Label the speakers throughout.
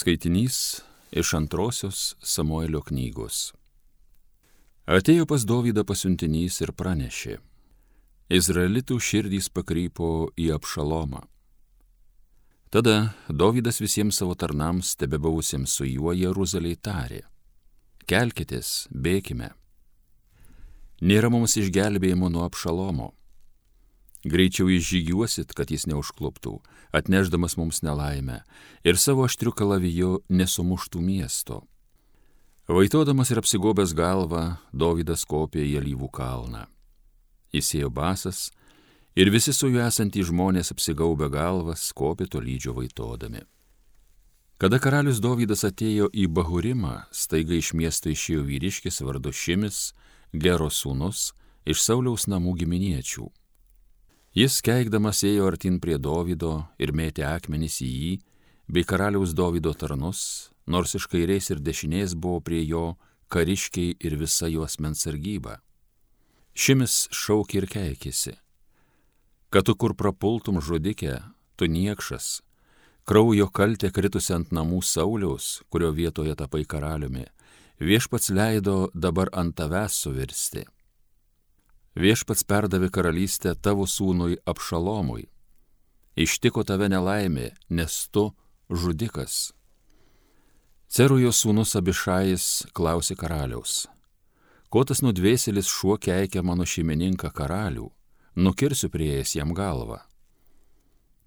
Speaker 1: Skaitinys iš antrosios Samuelio knygos. Atėjo pas Dovydą pasiuntinys ir pranešė. Izraelitų širdys pakrypo į apšalomą. Tada Dovydas visiems savo tarnams, tebebuvusiems su juo Jeruzaliai tarė. Kelkitės, bėkime. Nėra mums išgelbėjimo nuo apšalomo Greičiau išžygiuosit, kad jis neužkluptų, atneždamas mums nelaimę ir savo aštriu kalaviju nesumuštų miesto. Vaitodamas ir apsigobęs galvą, Dovydas kopė į alyvų kalną. Įsėjo basas ir visi su juo esantys žmonės apsigaubę galvas kopė tolydžio vaitodami. Kada karalius Dovydas atėjo į Bahurimą, staiga iš miesto išėjo vyriškis vardu Šimis, Gero sūnus, iš Sauliaus namų giminiečių Jis keikdamas ėjo artin prie Dovido ir mėtė akmenys į jį, bei karaliaus Dovido tarnus, nors iš kairės ir dešinės buvo prie jo kariškiai ir visa juos mensargyba. Šimis šaukė ir keikėsi. Kad tu kur prapultum žudikė, tu niekšas, kraujo kaltė kritusi ant namų Sauliaus, kurio vietoje tapai karaliumi, viešpats leido dabar ant tavęs suvirsti Viešpats perdavė karalystę tavo sūnui apšalomui. Ištiko tave nelaimė, nes tu žudikas. Cerujo sūnus Abišais klausė karaliaus. Ko tas nudvėselis šuo keikia mano šeimininką karalių, nukirsiu prieėjęs jam galvą.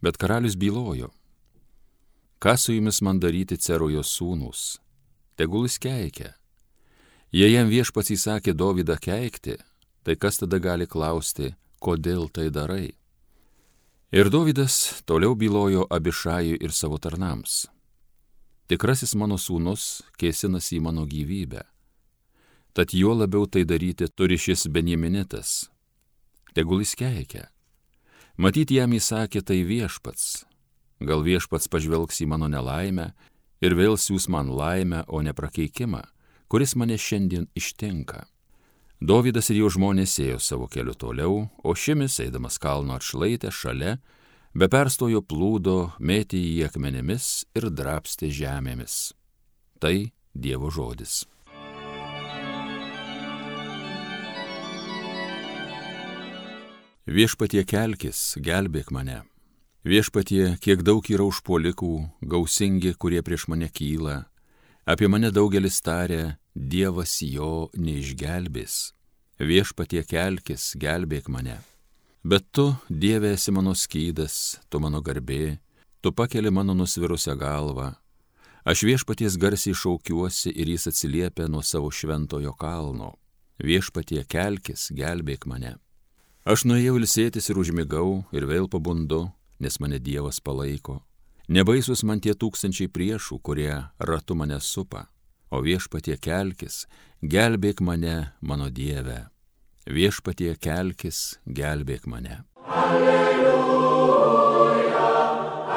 Speaker 1: Bet karalius bylojo. Ką su jumis man daryti Cerujo sūnus? Tegul jis keikia. Jei jam viešpats įsakė Dovydą keikti, tai kas tada gali klausti, kodėl tai darai? Ir Dovydas toliau bylojo Abišajui ir savo tarnams. Tikrasis mano sūnus kėsinasi į mano gyvybę. Tad juo labiau tai daryti turi šis Benjaminitas. Tegul jis keikia. Matyt, jam įsakė tai viešpats. Gal viešpats pažvelgs į mano nelaimę ir vėl siūs man laimę, o ne prakeikimą, kuris mane šiandien ištinka. Dovydas ir jo žmonės ėjo savo keliu toliau, o šimis, eidamas kalno atšlaitę šalia, be perstojo plūdo, mėtė į akmenėmis ir drapstė žemėmis. Tai Dievo žodis. Viešpatie kelkis, gelbėk mane. Viešpatie, kiek daug yra užpuolikų, gausingi, kurie prieš mane kyla, apie mane daugelis tarė, Dievas jo neišgelbės. Viešpatie kelkis, gelbėk mane. Bet tu, Dieve, esi mano skydas, tu mano garbė, tu pakeli mano nusvirusią galvą. Aš viešpaties garsiai šaukiuosi ir jis atsiliepia nuo savo šventojo kalno. Viešpatie kelkis, gelbėk mane. Aš nuėjau ilsėtis ir užmigau ir vėl pabundu, nes mane Dievas palaiko. Nebaisus man tie tūkstančiai priešų, kurie ratu mane supa o viešpatie kelkis, gelbėk mane, mano Dieve. Viešpatie kelkis, gelbėk mane. Alleluja,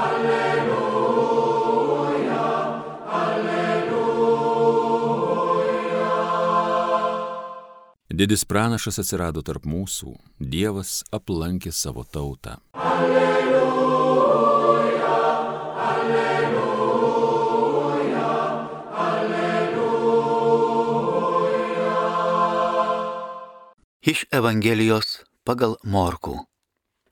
Speaker 1: alleluja, alleluja. Didis pranašas atsirado tarp mūsų, Dievas aplankė savo tautą. Alleluja.
Speaker 2: Iš Evangelijos pagal Morkų.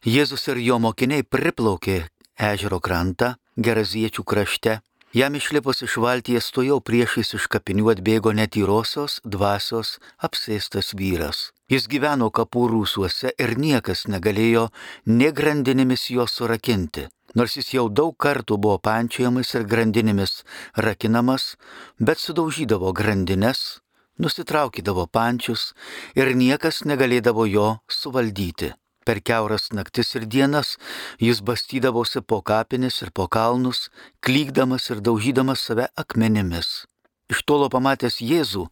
Speaker 2: Jėzus ir jo mokiniai priplaukė ežero krantą Geraziečių krašte. Jam išlipus iš valties stojau priešais iš kapinių atbėgo netyrosios dvasios apsėstas vyras. Jis gyveno kapų rūsuose ir niekas negalėjo ne grandinėmis jo surakinti. Nors jis jau daug kartų buvo pančiojamas ir grandinėmis rakinamas, bet sudaužydavo grandinės, nusitraukydavo pančius ir niekas negalėdavo jo suvaldyti. Per keuras naktis ir dienas jis bastydavosi po kapinis ir po kalnus, klykdamas ir daužydamas save akmenimis. Iš tolo pamatęs Jėzų,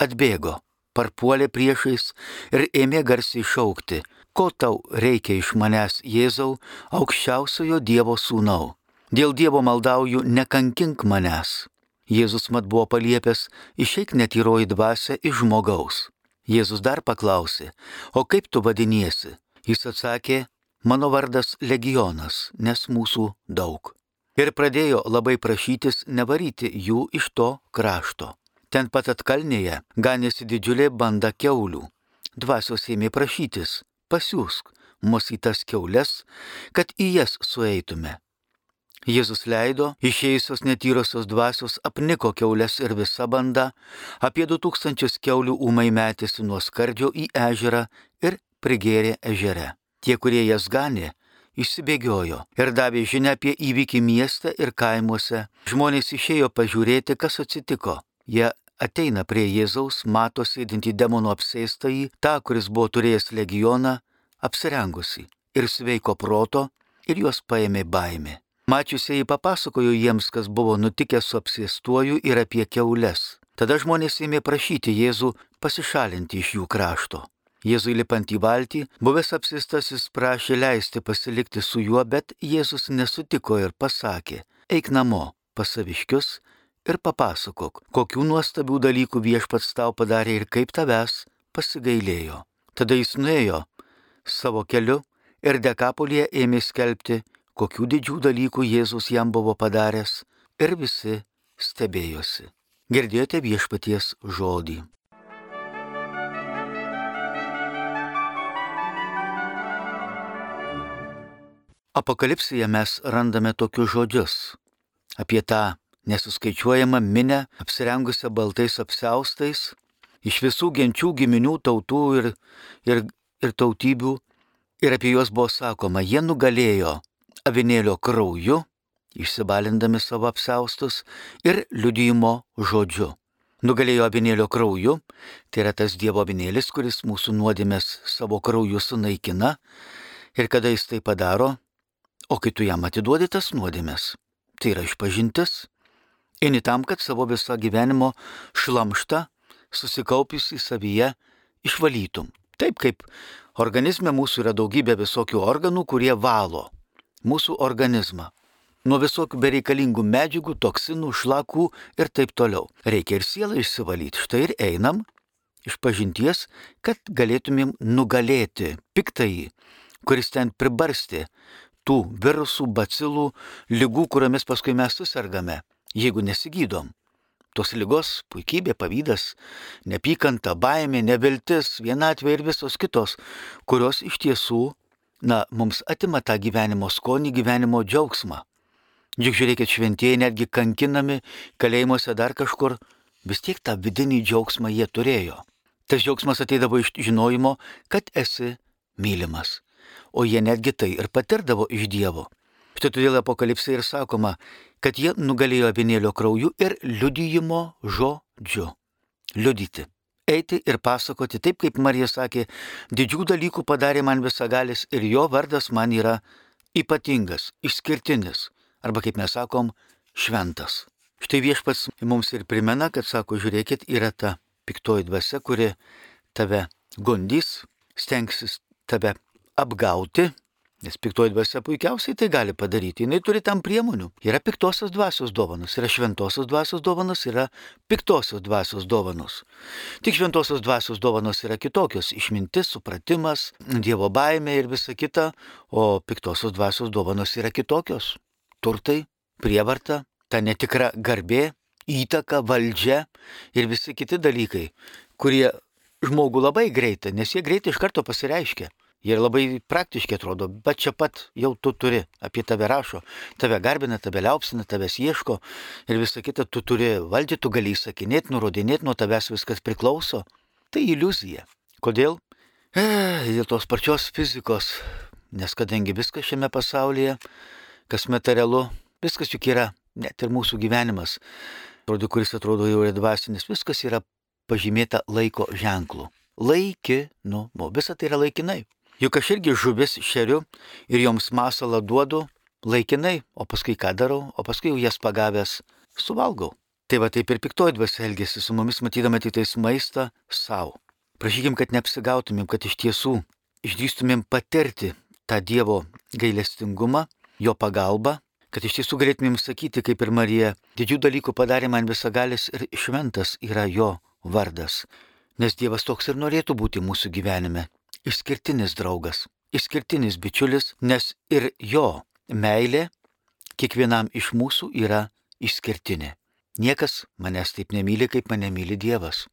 Speaker 2: atbėgo, parpuolė priešais ir ėmė garsiai šaukti, ko tau reikia iš manęs, Jėzau, aukščiausiojo Dievo sūnau. Dėl Dievo maldauju, nekankink manęs. Jėzus mat buvo paliepęs, išeik netyroji dvasia iš žmogaus. Jėzus dar paklausė, o kaip tu vadiniesi? Jis atsakė, mano vardas legionas, nes mūsų daug. ir pradėjo labai prašytis nevaryti jų iš to krašto. Ten pat atkalnėje ganėsi didžiulė banda keulių. Dvasios ėmė prašytis, pasiūsk mus į tas keulės, kad į jas sueitume. Jėzus leido, išėjusios netyrosios dvasios apniko keulės ir visa banda, apie du tūkstančius keulių ūmai metėsi nuo skardžio į ežerą ir prigėrė ežere. Tie, kurie jas ganė, išsibėgiojo ir davė žinę apie įvykį mieste ir kaimuose. Žmonės išėjo pažiūrėti, kas atsitiko. Jie ateina prie Jėzaus, mato sėdintį demonų apsėstąjį, tą, kuris buvo turėjęs legioną, apsirengusi ir sveiko proto, ir juos paėmė baimė. Mačiusieji papasakojo jiems, kas buvo nutikę su apsėstuoju ir apie keules. Tada žmonės ėmė prašyti Jėzų pasišalinti iš jų krašto. Jėzui lipant į valtį, buvęs apsistasis prašė leisti pasilikti su juo, bet Jėzus nesutiko ir pasakė, eik namo pas saviškius ir papasakok, kokių nuostabių dalykų viešpats tau padarė ir kaip tavęs pasigailėjo. Tada jis nuėjo savo keliu ir dekapolėje ėmė skelbti, kokių didžių dalykų Jėzus jam buvo padaręs ir visi stebėjosi. Girdėjote viešpaties žodį. Apokalipsėje mes randame tokius žodžius apie tą nesuskaičiuojamą minę apsirengusią baltais apseustais, iš visų genčių, giminių, tautų ir, ir, ir tautybių, ir apie juos buvo sakoma, jie nugalėjo avinėlio krauju, išsibalindami savo apsaustus ir liudijimo žodžiu. Nugalėjo avinėlio krauju, tai yra tas Dievo avinėlis, kuris mūsų nuodėmės savo krauju sunaikina ir kada jis tai padaro, o kai tu jam atiduodi tas nuodėmės, tai yra išpažintis, eini tam, kad savo visą gyvenimo šlamštą susikaupiusi savyje išvalytum. Taip kaip organizme mūsų yra daugybė visokių organų, kurie valo mūsų organizmą. Nuo visokių bereikalingų medžiagų, toksinų, šlakų ir taip toliau. Reikia ir sielą išsivalyti. Štai ir einam iš pažinties, kad galėtumėm nugalėti piktąjį, kuris ten pribarsti tų virusų, bacilų, lygų, kuriomis paskui mes susirgame, jeigu nesigydom. Tos lygos - puikybė, pavydas, nepykanta, baimė, neviltis, vienatvė ir visos kitos, kurios iš tiesų na, mums atima tą gyvenimo skonį, gyvenimo džiaugsmą. Juk žiūrėkit, šventieji netgi kankinami, kalėjimuose dar kažkur, vis tiek tą vidinį džiaugsmą jie turėjo. Tas džiaugsmas ateidavo iš žinojimo, kad esi mylimas. O jie netgi tai ir patirdavo iš Dievo. Štai todėl apokalipsai ir sakoma, kad jie nugalėjo avinėlio krauju ir liudijimo žodžiu. Liudyti eiti ir pasakoti, taip kaip Marija sakė, didžių dalykų padarė man visagalis ir jo vardas man yra ypatingas, išskirtinis, arba kaip mes sakom, šventas. Štai viešpats mums ir primena, kad sako, žiūrėkit, yra ta piktoji dvasia, kuri tave gundys, stengsis tave apgauti, Nes piktoji dvasia puikiausiai tai gali padaryti. Jis turi tam priemonių. Yra piktosios dvasios dovanos, yra šventosios dvasios dovanos, yra piktosios dvasios dovanos. Tik šventosios dvasios dovanos yra kitokios - išmintis, supratimas, Dievo baimė ir visa kita, o piktosios dvasios dovanos yra kitokios - turtai, prievarta, ta netikra garbė, įtaka, valdžia ir visi kiti dalykai, kurie žmogų labai greitai, nes jie greitai iš karto pasireiškia. Jie labai praktiški atrodo, bet čia pat jau tu turi, apie tave rašo, tave garbina, tave liaupsina, tavęs ieško ir visa kita, tu turi valdyti, tu gali įsakinėti, nurodinėti, nuo tavęs viskas priklauso. Tai iliuzija. Kodėl? E, dėl tos pačios fizikos, nes kadangi viskas šiame pasaulyje, kas materialu, viskas juk yra, net ir mūsų gyvenimas, atrodo, kuris atrodo jau yra dvasinis, viskas yra pažymėta laiko ženklu. Laikinu, visa tai yra laikinai. Juk aš irgi žuvis šeriu ir joms masalą duodu laikinai, o paskui ką darau, o paskui jau jas pagavęs suvalgau. Tai va taip ir piktoji dvasia elgesi su mumis, matydama tik tais maistą savo. Prašykim, kad neapsigautumėm, kad iš tiesų išdrįstumėm patirti tą Dievo gailestingumą, jo pagalbą, kad iš tiesų galėtumėm sakyti, kaip ir Marija, didžių dalykų padarė man visagalis ir šventas yra jo vardas. Nes Dievas toks ir norėtų būti mūsų gyvenime išskirtinis draugas, išskirtinis bičiulis, nes ir jo meilė kiekvienam iš mūsų yra išskirtinė. Niekas manęs taip nemyli, kaip mane myli Dievas.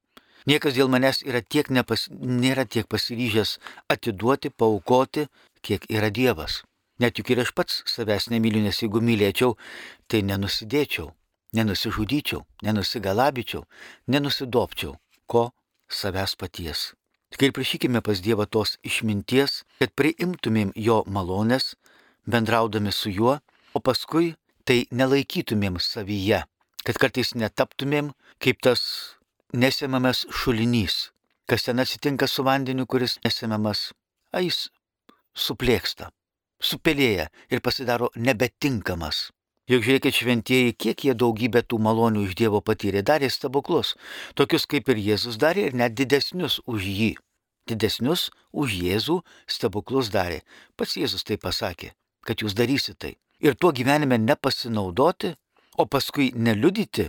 Speaker 2: Niekas dėl manęs tiek nepas, nėra tiek pasiryžęs atiduoti, paukoti, kiek yra Dievas. Net juk ir aš pats savęs nemyliu, nes jeigu mylėčiau, tai nenusidėčiau, nenusižudyčiau, nenusigalabyčiau, nenusidopčiau, ko savęs paties. Tik ir prašykime pas Dievą tos išminties, kad priimtumėm jo malonės, bendraudami su juo, o paskui tai nelaikytumėm savyje, kad kartais netaptumėm kaip tas nesemamas šulinys. Kas ten atsitinka su vandeniu, kuris nesemamas, a jis suplėksta, supelėja ir pasidaro nebetinkamas. Juk žiūrėkit šventieji, kiek jie daugybę tų malonių iš Dievo patyrė, darė stebuklus, tokius kaip ir Jėzus darė ir net didesnius už jį. Didesnius už Jėzų stebuklus darė. Pats Jėzus tai pasakė, kad jūs darysite tai. Ir tuo gyvenime nepasinaudoti, o paskui neliudyti,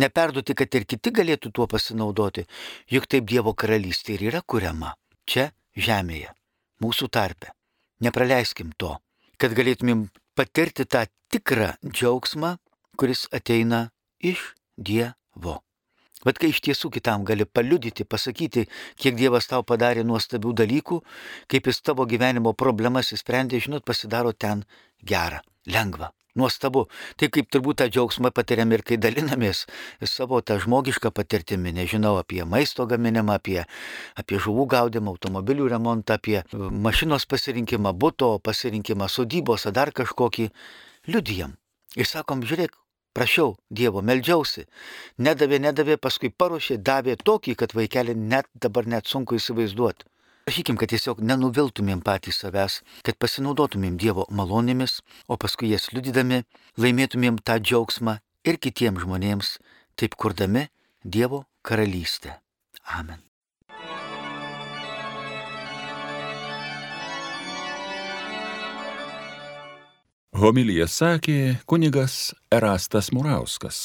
Speaker 2: neperduoti, kad ir kiti galėtų tuo pasinaudoti, juk taip Dievo karalystė ir yra kuriama čia žemėje, mūsų tarpe. Nepraleiskim to, kad galėtumėm patirti tą tikrą džiaugsmą, kuris ateina iš Dievo. Bet kai iš tiesų kitam gali paliudyti, pasakyti, kiek Dievas tau padarė nuostabių dalykų, kaip jis tavo gyvenimo problemas įsprendė, žinot, pasidaro ten gera, lengva. Nuostabu. Taip kaip turbūt tą džiaugsmą patiriam ir kai dalinamės savo tą žmogišką patirtimį, nežinau, apie maisto gaminimą, apie, apie žuvų gaudimą, automobilių remontą, apie mašinos pasirinkimą, būto pasirinkimą, sodybos ar dar kažkokį, liudijam. Ir sakom, žiūrėk, prašiau Dievo, melžiausi. Nedavė, nedavė, paskui paruošė, davė tokį, kad vaikelį net dabar net sunku įsivaizduoti. Prašykim, kad tiesiog nenuviltumėm patys savęs, kad pasinaudotumėm Dievo malonėmis, o paskui jas liudydami laimėtumėm tą džiaugsmą ir kitiems žmonėms, taip kurdami Dievo karalystę. Amen.
Speaker 1: Homilija sakė kunigas Erastas Murauskas.